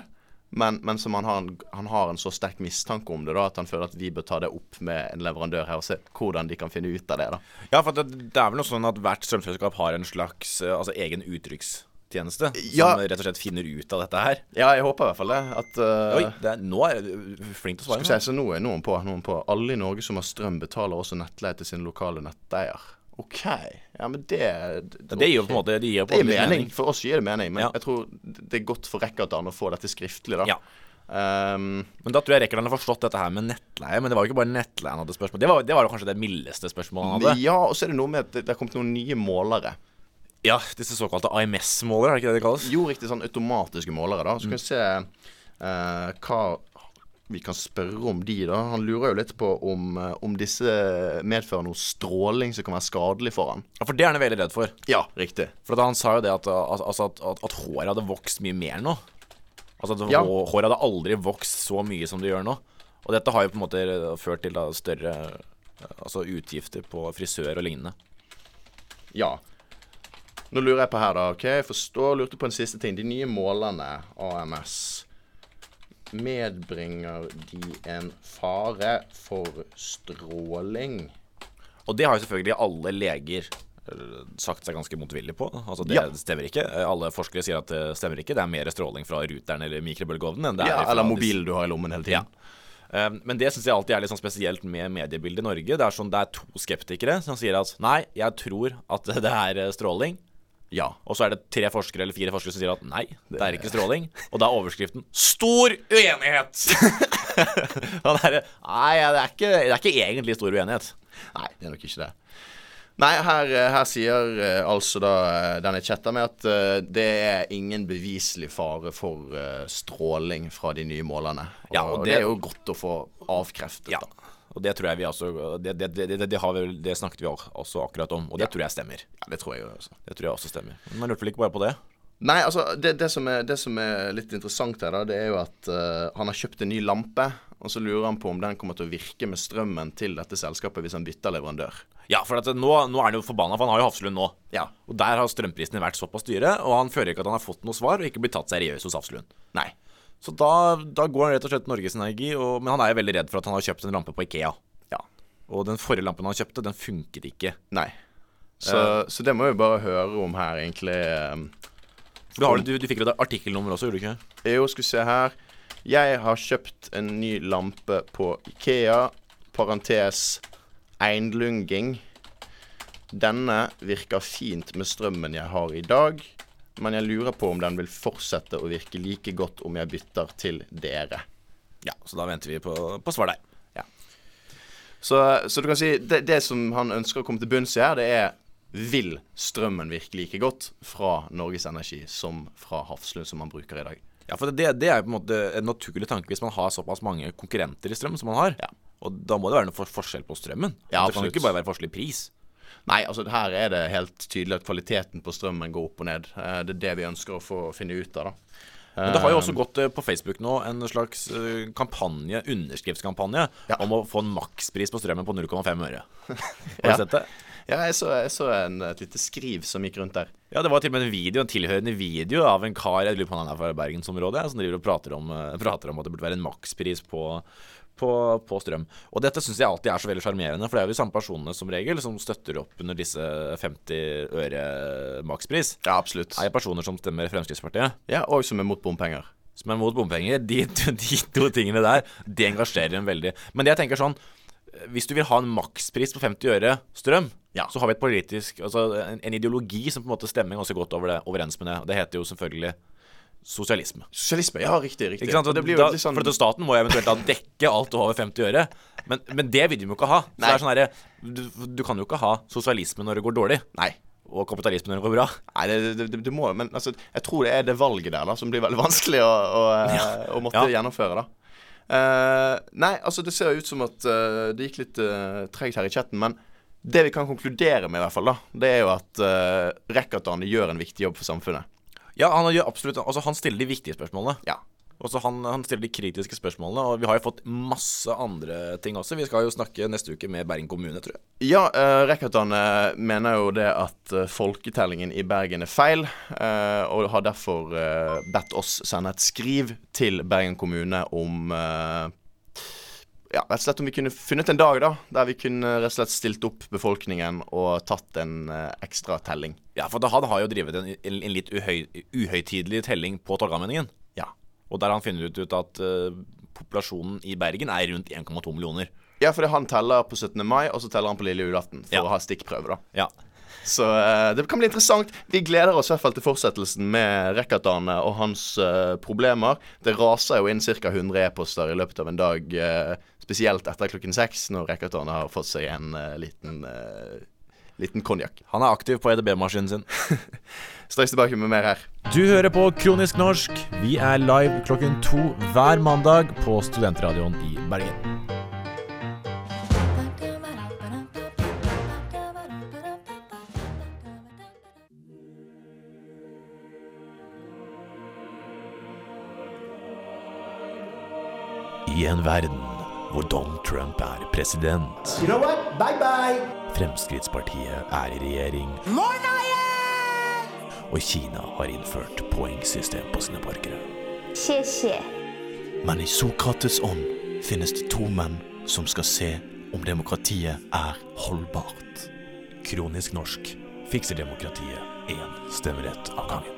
Men, men som han har, en, han har en så sterk mistanke om det da at han føler at vi bør ta det opp med en leverandør her og se hvordan de kan finne ut av det. da Ja, for det, det er vel noe sånn at hvert strømselskap har en slags eh, altså, egen uttrykkstjeneste Ja. som rett og slett finner ut av dette her. Ja, jeg håper i hvert fall det. At uh, Oi, det er, nå er du flink til å svare. Skal vi si, så nå er noen på, noen på. Alle i Norge som har strøm, betaler også nettleie til sin lokale netteier. OK. Ja, men det Ja, Det gir jo på en måte Det gir på Det gir mening. mening. For oss gir det mening, men Ja. jeg tror det er godt for Rekkertan å få dette skriftlig, da. Ja. Ehm, Men da tror jeg Rekkerland har forstått dette her med nettleie. Men det var jo ikke bare nettleie han hadde spørsmål Det var, det var jo kanskje det mildeste spørsmålet han hadde. ja, og så er det noe med at det det har kommet noen nye målere. Ja, disse såkalte AMS-målere, er det ikke det de kalles? Jo, riktig sånn automatiske målere, da. Så kan skal vi se eh, hva vi kan spørre om de, da. Han lurer jo litt på om, eh, om disse medfører noe stråling som kan være skadelig for han. Ja, For det er han veldig redd for. Ja, riktig. For han sa jo det at, altså at, at, at håret hadde vokst mye mer nå. Altså at Ja. håret hadde aldri vokst så mye som det gjør nå. Og dette har jo på en måte ført til da større altså utgifter på frisør og lignende. Ja. Nå lurer jeg på her, da. ok, Jeg forstår, lurte på en siste ting. De nye målerne, AMS, medbringer de en fare for stråling? Og det har jo selvfølgelig alle leger eh, sagt seg ganske motvillig på. Altså Det Ja. stemmer ikke. Eh, Alle forskere sier at det stemmer ikke. Det er mer stråling fra ruteren eller mikrobølgeovnen enn det Ja, er fra eller mobilen du har i lommen hele tiden. Ja. Men det syns jeg alltid er litt sånn spesielt med mediebildet i Norge. Det er sånn det er to skeptikere som sier at nei, jeg tror at det er eh, stråling. Ja. Og så er det tre forskere eller fire forskere som sier at nei, det er ikke stråling. Og da er overskriften 'Stor uenighet'! Og det er, nei, det er, ikke, det er ikke egentlig stor uenighet. Nei, det er nok ikke det. Nei, her, eh, her sier eh, altså da eh, denne chatta med at uh, det er ingen beviselig fare for uh, stråling fra de nye målerne. Og, Ja, og det- det er jo godt å få avkreftet. Ja. da. Og det tror jeg vi også Det, det, det, det, det, har vi, vel- det snakket vi også akkurat om, og det tror jeg stemmer. Ja, det tror jeg også. Det tror jeg også stemmer. Men Man lurte vel ikke bare på det? Nei, altså, det, det, som er, det som er litt interessant her, da, det er jo at uh, han har kjøpt en ny lampe, og så lurer han på om den kommer til å virke med strømmen til dette selskapet hvis han bytter leverandør. Ja, for at nå, nå er han jo forbanna, for han har jo Hafslund nå. Ja. Og der har strømprisene vært såpass dyre, og han føler ikke at han har fått noe svar, og ikke blitt tatt seriøst hos Hafslund. Nei. Så da, da går han rett og slett til Norges Energi, men han er jo veldig redd for at han har kjøpt en lampe på Ikea. Ja. Og den forrige lampen han kjøpte, den funket ikke. Nei. Så, så det må vi bare høre om her, egentlig. eh, For du, har, du, du fikk jo et artikkelnummer også, gjorde du ikke? Jo, skal vi se her. Jeg har kjøpt en ny lampe på Ikea. Parentes einlunging. Denne virker fint med strømmen jeg har i dag, men jeg lurer på om den vil fortsette å virke like godt om jeg bytter til dere. Ja, så da venter vi på, på svar der. Ja. Så, så du kan si det, det som han ønsker å komme til bunns i her, det er vil strømmen virke like godt fra Norges Energi som fra Hafslund, som man bruker i dag? Ja, for det, det er jo på en måte en naturlig tanke hvis man har såpass mange konkurrenter i strøm som man har. Ja. Og da må det være noe for forskjell på strømmen. Ja, det kan jo ikke bare være forskjell i pris. Nei, altså her er det helt tydelig at kvaliteten på strømmen går opp og ned. Eh, Det er det vi ønsker å få finne ut av, da. Men det har jo også gått eh, på Facebook nå en slags eh, kampanje, underskriftskampanje, Ja. om å få en makspris på strømmen på 0,5 øre. Har du Ja. sett det? Ja, jeg så, jeg så en, et lite skriv som gikk rundt der. Ja, det var til og med en video, en tilhørende video av en kar jeg lurer på om han er fra bergensområdet, som driver og prater om, eh, prater om at det burde være en makspris på, på, på strøm. Og dette syns jeg alltid er så veldig sjarmerende, for det er jo de samme personene som regel som støtter opp under disse 50 øre makspris. Ja, absolutt. Er personer som stemmer Fremskrittspartiet, Ja, Og som er mot bompenger. som er mot bompenger. De, de to tingene der, det engasjerer dem veldig. Men det jeg tenker sånn hvis du vil ha en makspris på 50 øre strøm, Ja. så har vi et politisk Altså en, en ideologi som på en måte stemmer ganske godt over det, overens med det. Det heter jo selvfølgelig sosialisme. Sosialisme, ja, riktig. riktig. Og det blir jo da, litt sånn For at staten må eventuelt da dekke alt over 50 øre. Men, men det vil de jo ikke ha. Så Nei. det er sånn her, du, du kan jo ikke ha sosialisme når det går dårlig, Nei. og kapitalisme når det går bra. Nei, det, det, det må Men altså, jeg tror det er det valget der da som blir veldig vanskelig å, å, å måtte Ja. gjennomføre, da. Uh, nei, altså, det ser ut som at uh, det gikk litt uh, tregt her i chatten, men det vi kan konkludere med, i hvert fall, da, det er jo at uh, Rekatane gjør en viktig jobb for samfunnet. Ja, han gjør absolutt Altså, han stiller de viktige spørsmålene. Ja. Og så han, han stiller de kritiske spørsmålene, og vi har jo fått masse andre ting også. Vi skal jo snakke neste uke med Bergen kommune, tror jeg. Ja, uh, Rekatane mener jo det at uh, folketellingen i Bergen er feil, uh, og har derfor eh, bedt oss sende et skriv til Bergen kommune om eh, ja, rett og slett om vi kunne funnet en dag da, der vi kunne rett og slett stilt opp befolkningen og tatt en uh, ekstra telling. Ja, for da, han har jo drevet en, en, en litt uhøy, uhøytidelig telling på Torgallmenningen. Ja. Og der han funnet ut at uh, populasjonen i Bergen er rundt 1,2 millioner. Ja, fordi han teller på 17. mai, og så teller han på lille julaften for Ja. å ha stikkprøve, da. Ja. Så uh, det kan bli interessant. Vi gleder oss i hvert fall til fortsettelsen med Rekatane og hans problemer. Det raser jo inn ca. 100 e-poster i løpet av en dag, spesielt etter klokken seks, når Rekatane har fått seg en uh, liten uh, Liten konjakk. Han er aktiv på EDB-maskinen sin. Straks tilbake med mer her. Du hører på Kronisk norsk. Vi er live klokken to hver mandag på Studentradioen i Bergen. I en verden hvor Donald Trump er president, You know what? Bye bye. Fremskrittspartiet er i regjering og Kina har innført poengsystem på sine borgere. Men i Sokrates ånd finnes det to menn som skal se om demokratiet er holdbart. Kronisk norsk fikser demokratiet én stemmerett av gangen.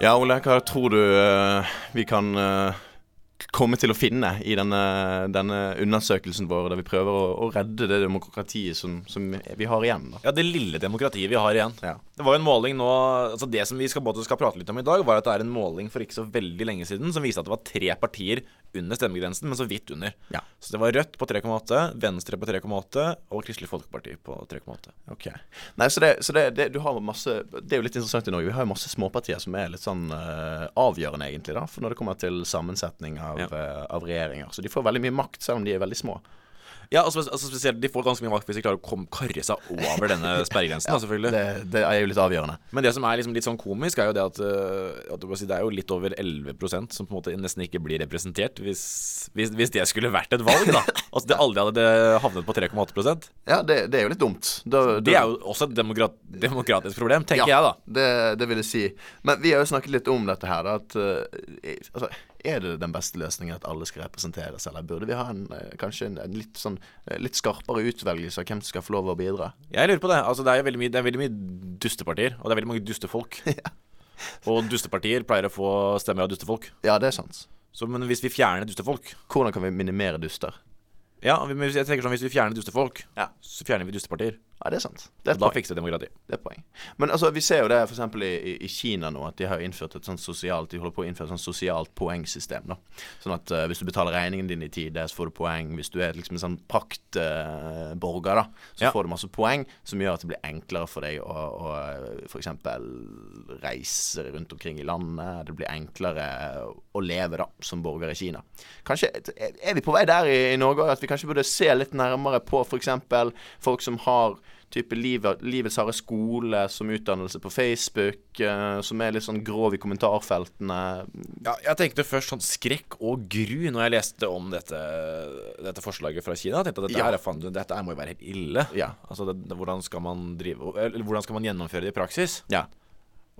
Ja, Ole, hva tror du uh, vi kan uh, komme til å finne i denne, denne undersøkelsen vår, der vi prøver å, å redde det demokratiet som, som vi har igjen? da? Ja, det lille demokratiet vi har igjen. Ja. Det var jo en måling nå altså Det som vi skal, både skal prate litt om i dag, var at det er en måling for ikke så veldig lenge siden som viste at det var tre partier under stemmegrensen, men så vidt under. Ja. Så det var Rødt på 3,8, Venstre på 3,8 og Kristelig Folkeparti på 3,8. Ok. Nei, så, det, så det, det, du har masse Det er jo litt interessant i Norge. Vi har jo masse småpartier som er litt sånn uh, avgjørende, egentlig, da, for når det kommer til sammensetning av, Ja. uh, av regjeringer. Så de får veldig mye makt, selv om de er veldig små. Ja, altså, altså spesielt De får ganske mye makt hvis de klarer å komme, karre seg over denne sperregrensen. da, selvfølgelig Det, det er jo litt avgjørende. Men det som er liksom litt sånn komisk, er jo det at, øh, at si, det er jo litt over 11% som på en måte nesten ikke blir representert, hvis, hvis, hvis det skulle vært et valg, da. Altså det aldri hadde det havnet på 3,8% Ja, det, det er jo litt dumt. Da, Det er jo også et demokrat, demokratisk problem, tenker jeg, da. Det, det vil jeg si. Men vi har jo snakket litt om dette her. Da, at, eh, altså, er det den beste løsningen at alle skal representeres, eller burde vi ha en, eh, kanskje en, en litt, sånn, eh, litt skarpere utvelgelse av hvem som skal få lov å bidra? Jeg lurer på det. Altså, det er veldig mye, det er veldig mye dustepartier, og det er veldig mange dustefolk. Og dustepartier pleier å få stemmer av dustefolk. Ja, det er sant. Så, men hvis vi fjerner dustefolk Hvordan kan vi minimere duster? Ja, jeg tenker sånn, hvis vi fjerner dustefolk, Ja. så fjerner vi dustepartier. Ja, det er sant. Det er da fikser demokrati. Det er et poeng. Men altså, vi ser jo det f.eks. I, i Kina nå, at de har innført et sånt sosialt De holder på å innføre et sånt sosialt poengsystem. da Sånn at uh, hvis du betaler regningen din i tide, så får du poeng. Hvis du er liksom en sånn praktborger, da, så Ja. får du masse poeng, som gjør at det blir enklere for deg å, å f.eks. reise rundt omkring i landet. Det blir enklere å leve da som borger i Kina. Kanskje Er vi på vei der i, i Norge at vi kanskje burde se litt nærmere på f.eks. folk som har type livet, Livets harde skole som utdannelse på Facebook, eh, som er litt sånn grov i kommentarfeltene. Ja, jeg tenkte først sånn skrekk og gru når jeg leste om dette, dette forslaget fra Kina. Jeg tenkte at dette, Ja. her, er fan- dette her må jo være helt ille. Ja. Altså, det, det, hvordan skal man drive Eller hvordan skal man gjennomføre det i praksis? Ja.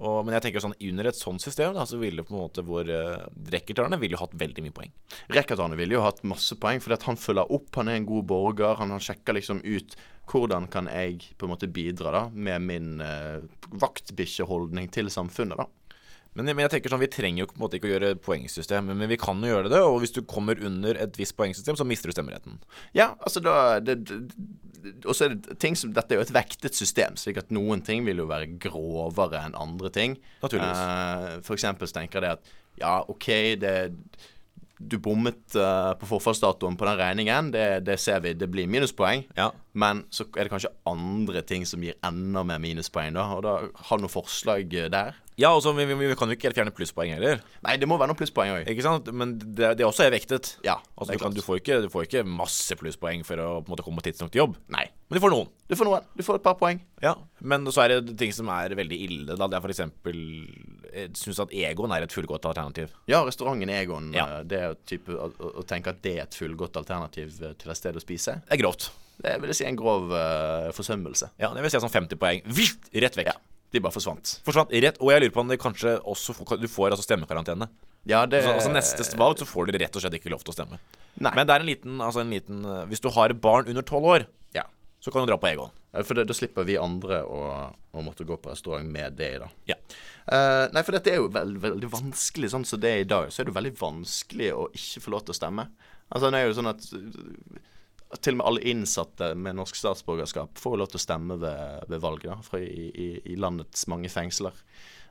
Og, men jeg tenker sånn under et sånt system, da, så ville på en måte vår uh, Rekkertane ville jo hatt veldig mye poeng. Rekkertane ville jo hatt masse poeng, at han følger opp. Han er en god borger. Han, han sjekker liksom ut hvordan kan jeg på en måte bidra da med min uh, vaktbikkjeholdning til samfunnet. da Men, men jeg tenker sånn, vi trenger jo på en måte ikke å gjøre poengsystem, men, men vi kan jo gjøre det. Og hvis du kommer under et visst poengsystem, så mister du stemmeretten. Ja, altså da det, det, Og så er det ting som Dette er jo et vektet system, slik at noen ting vil jo være grovere enn andre ting. Naturligvis. Uh, for eksempel så tenker jeg det at ja, OK, det du bommet uh, på forfallsdatoen på den regningen, det, det ser vi, det blir minuspoeng. Ja. Men så er det kanskje andre ting som gir enda mer minuspoeng, da. Og da har du noen forslag eh, der? Ja, og vi, vi, vi kan jo ikke fjerne plusspoeng heller. Nei, det må være noen plusspoeng òg. Ikke sant? Men det, det også er vektet. Ja, Altså, du, kan, du, får ikke, du får ikke masse plusspoeng for å på en måte komme tidsnok til jobb. Nei. Men du får noen. Du får noen. Du får et par poeng. Ja, Men så er det ting som er veldig ille. Da. Det er f.eks. Jeg syns at Egon er et fullgodt alternativ. Ja, restauranten Egon. Ja. eh, Det er type å, å, tenke at det er et fullgodt alternativ eh, til et sted å spise. Det er grovt. Det vil jeg si en grov uh, forsømmelse. Ja, det vil si sånn 50 poeng. Vilt, rett vekk. Ja. De bare forsvant. Forsvant rett. Og jeg lurer på om det kanskje også Du får altså stemmekarantene. Ja, det Altså, altså Neste valg så får du rett og slett ikke lov til å stemme. Nei. Men det er en liten, altså en liten eh, Hvis du har barn under tolv år. Så kan du dra på Egon. For det, da slipper vi andre å, å måtte gå på restaurant med det, da. Ja. Uh, nei, for dette er jo veld, veldig vanskelig. Sånn som det er i dag, så er det veldig vanskelig å ikke få lov til å stemme. Altså, det er jo sånn at at til og med alle innsatte med norsk statsborgerskap får lov til å stemme ved, ved valg da, i, i, i landets mange fengsler.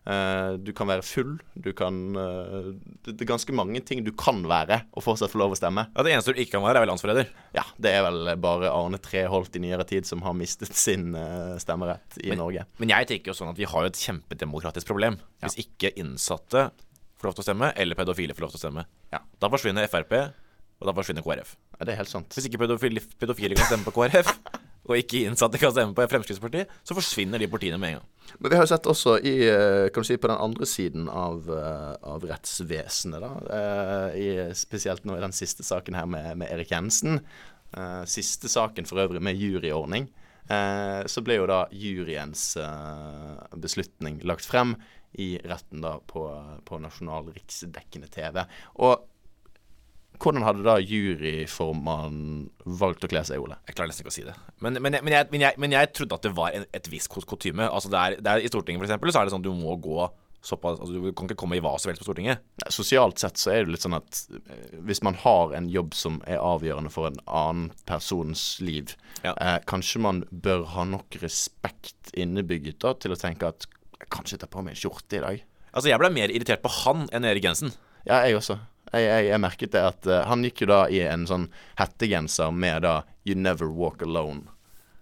Eh, du kan være full. Du kan eh, det, er ganske mange ting du kan være og fortsatt få lov å stemme. ja Det eneste du ikke kan være, er vel landsforræder. Ja, det er vel bare Arne Treholt i nyere tid som har mistet sin eh, stemmerett i Norge. Men jeg tenker jo sånn at vi har jo et kjempedemokratisk problem hvis ikke innsatte får lov til å stemme, eller pedofile får lov til å stemme. Ja. Da forsvinner Frp, og da forsvinner KrF. Ja, det er helt sant. Hvis ikke pedofile, pedofile kan stemme på KrF, og ikke innsatte kan stemme på Fremskrittspartiet, så forsvinner de partiene med en gang. Men vi har jo sett også i, eh, kan du si, på den andre siden av, eh, av rettsvesenet, da. eh, I, spesielt nå i den siste saken her med, med Erik Jensen. Siste saken for øvrig med juryordning. så ble jo da juryens beslutning lagt frem i retten da på, på nasjonal riksdekkende TV. Og hvordan hadde da juryformann valgt å kle seg, Ole? Jeg klarer nesten ikke å si det. Men, men, men, jeg, men, jeg, men jeg trodde at det var en, et visst kutyme. Altså det er, det er, I Stortinget for eksempel, så er det sånn at du må gå såpass altså Du kan ikke komme i hva som helst på Stortinget. Sosialt sett så er det litt sånn at eh, hvis man har en jobb som er avgjørende for en annen persons liv, Ja. eh, kanskje man bør ha nok respekt innebygget da til å tenke at jeg kan ikke ta på meg en skjorte i dag. Altså Jeg ble mer irritert på han enn Erik Jensen. Ja, jeg også. Jeg, jeg, jeg merket det at uh, han gikk jo da i en sånn hettegenser med da You Never Walk Alone.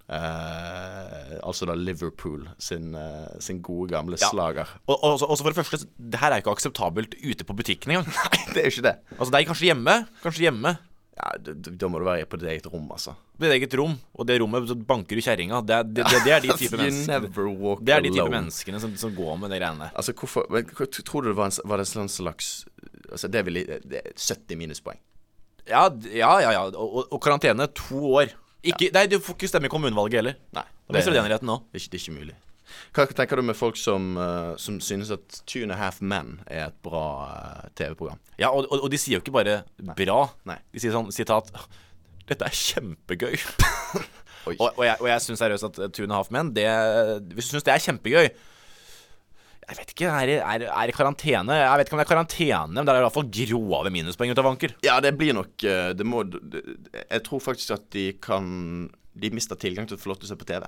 Uh, altså da Liverpool sin, uh, sin gode gamle Ja. slager. Og, og, og så for det første, det her er jo ikke akseptabelt ute på butikken engang. Nei, det er jo ikke det. Altså Det er kanskje hjemme. Kanskje hjemme. Ja, Da må du være på ditt eget rom, altså. Ditt eget rom. Og det rommet så banker du kjerringa. Det, det, det, det er de type You menneskene Det er de type menneskene som, som går med de greiene der. Altså, hvorfor men, Tror du det var en, var det en sånn slags Altså, det er 70 minuspoeng. Ja, ja, ja. ja. Og, og, karantene to år. Ikke, nei, du får ikke stemme i kommunevalget heller. Nei. det, det, er. Det er ikke, det er ikke mulig. Hva tenker du med folk som, eh, som synes at Two and a Half Men er et bra eh, TV-program? Ja, og, og, og de sier jo ikke bare 'bra'. Nei. De sier sånn sitat 'Dette er kjempegøy'. Og, og jeg, og jeg syns seriøst at Two and a Half Men det, Hvis du syns det er kjempegøy Jeg vet ikke, er det, er, er det karantene? Jeg vet ikke om det er karantene, men det er i hvert fall grove minuspoeng ut av vanker. Ja, det blir nok eh, Det må Jeg tror faktisk at de kan De mister tilgang til å få lov til å se på TV.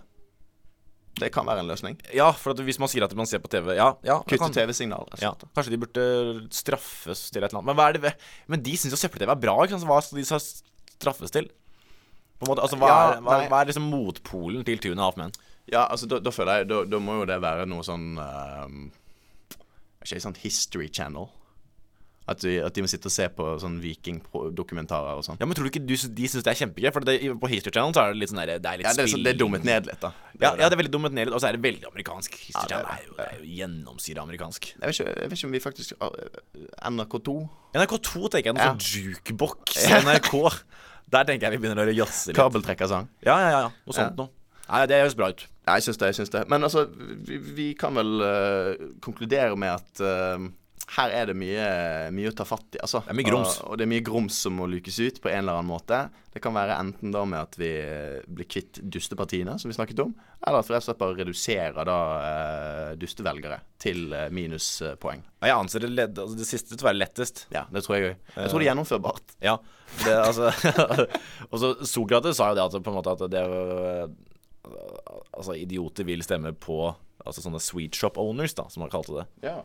Det kan være en løsning. Ja, for at hvis man sier at man ser på TV Ja, ja Kutte kan- TV-signal. Ja, kanskje de burde straffes til et eller annet. Men er Men de syns jo søppel-TV er bra. Ikke sant? Så Hva skal de straffes til? På en måte, altså, hva, Ja, er, hva, hva er liksom motpolen til Tune Half Men? Ja, altså da, da føler jeg Da, da må jo det være noe sånn um, Ikke sånn History Channel. At de, at de må sitte og se på sånn vikingdokumentarer og sånn. Ja, men tror du ikke du, de syns det er kjempegøy? For det, på History Channel så er det litt sånn der, Det er litt Ja, det, er, sånn- det er dummet ned litt, da. Det Ja, det. ja, det er veldig dummet ned, litt, og så er det veldig amerikansk. History Ja, det er Channel jo, det er jo gjennomsyra amerikansk. Jeg vet, ikke, jeg vet ikke om vi faktisk uh, NRK2 NRK2 tenker jeg noe Ja. sånn jukebox NRK. Der tenker jeg vi begynner å jazze litt. Kabeltrekkersang. Ja, ja, ja. Noe sånt noe. Nei, det høres bra ut. Ja, jeg syns det. jeg synes det Men altså, vi, vi kan vel uh, konkludere med at uh, her er det mye, mye å ta fatt i. Altså. Det er mye grums. Og, og det er mye grums som må lukes ut på en eller annen måte. Det kan være enten da med at vi eh, blir kvitt dustepartiene, som vi snakket om, eller at vi rett og slett bare reduserer da uh, dustevelgere til uh, minuspoeng. Ja, jeg anser det, ledd, altså det siste til å være lettest. Ja, det tror jeg òg. Jeg tror det er gjennomførbart. Ja. Det, altså, og så Sokrates sa jo det at på en måte at det Altså, idioter vil stemme på Altså sånne sweet shop owners, da, som han kalte det. Ja.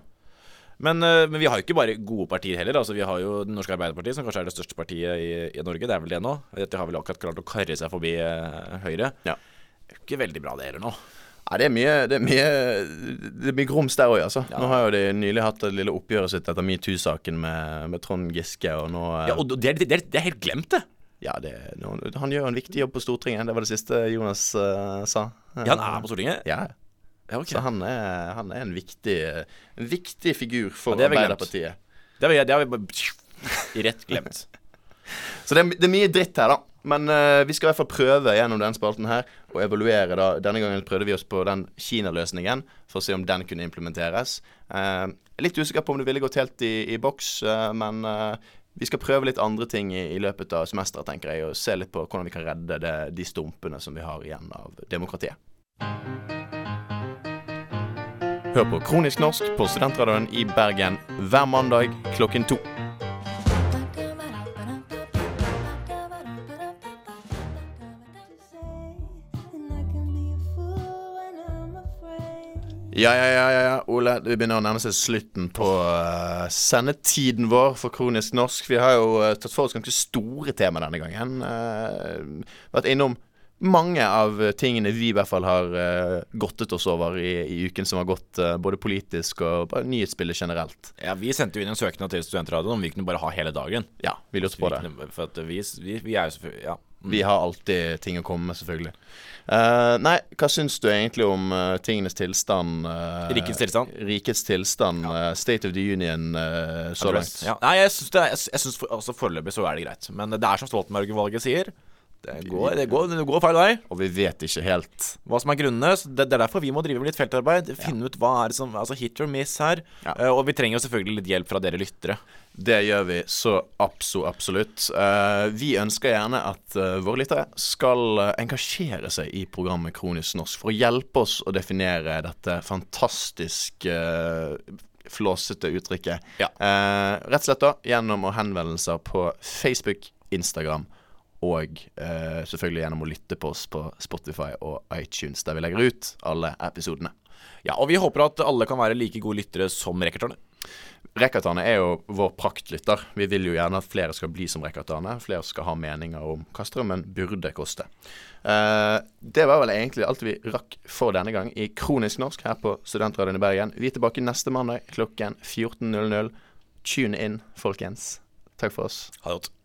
Men, eh, men vi har jo ikke bare gode partier heller. Altså Vi har jo Det norske Arbeiderpartiet, som kanskje er det største partiet i, i Norge. Det er vel det nå. Dette har vel akkurat klart å karre seg forbi eh, Høyre. Ja. Det er ikke veldig bra, det heller nå. Nei, det er mye Det er mye, det er mye grums der òg, altså. Nå har jo de nylig hatt det lille oppgjøret sitt etter metoo-saken med, med Trond Giske, og nå eh, Ja, Og det det er, det er helt glemt, det. Ja, det, han gjør en viktig jobb på Stortinget. Det var det siste Jonas uh, sa. Ja, han er på Stortinget. Ja, Ja, ok Så han er, han er en, viktig, en viktig figur for Ja. Arbeiderpartiet. Det har vi, det har vi bare rett glemt. Så det er, det er mye dritt her, da. Men uh, vi skal i hvert fall prøve gjennom den spalten her å evaluere. da Denne gangen prøvde vi oss på den Kina-løsningen for å se om den kunne implementeres. Uh, litt usikker på om det ville gått helt i, i boks, uh, men vi skal prøve litt andre ting i, i løpet av semesteret, tenker jeg, og se litt på hvordan vi kan redde det, de stumpene som vi har igjen av demokratiet. Hør på Kronisk norsk på Studentradioen i Bergen hver mandag klokken to. Ja, ja, ja, ja. Ole, det begynner å nærme seg slutten på eh, sendetiden vår for Kronisk norsk. Vi har jo eh, tatt for oss ganske store tema denne gangen. Uh, vært innom mange av tingene vi i hvert fall har uh, godtet oss over i, i uken som har gått, uh, både politisk og nyhetsbildet generelt. Ja, Vi sendte jo inn en søknad til Studentradioen om vi kunne bare ha hele dagen. Ja, vi lurte på det. Vi kunne- For at vi, vi, vi er jo selvfølgelig Ja. Mm. Vi har alltid ting å komme med, selvfølgelig. Uh, nei, hva syns du egentlig om eh, tingenes tilstand? eh, Rikets tilstand? Rikets tilstand. eh, State of the Union eh, så langt. Ja. Nei, jeg syns for, altså foreløpig så er det greit. Men det er som Stoltenberg-valget sier. Det går, det, går, det går feil vei. Og vi vet ikke helt Hva som er grunnene. Det, det er derfor vi må drive med litt feltarbeid. Finne ut hva er det som Altså hit or miss her. Ja. Uh, og vi trenger jo selvfølgelig litt hjelp fra dere lyttere. Det gjør vi så abso absolutt. Uh, vi ønsker gjerne at uh, våre lyttere skal engasjere seg i programmet Kronisk norsk for å hjelpe oss å definere dette fantastisk flåsete uttrykket. Ja. Rett og slett da gjennom henvendelser på Facebook, Instagram og eh, selvfølgelig gjennom å lytte på oss på Spotify og iTunes, der vi legger ut alle episodene. Ja, og vi håper at alle kan være like gode lyttere som Rekkertane. Rekkertane er jo vår praktlytter. Vi vil jo gjerne at flere skal bli som Rekkertane. Flere skal ha meninger om hva strømmen burde koste. Eh, det var vel egentlig alt vi rakk for denne gang i Kronisk norsk her på Studentradioen i Bergen. Vi er tilbake neste mandag klokken 14.00. Tune in, folkens. Takk for oss. Ha det godt.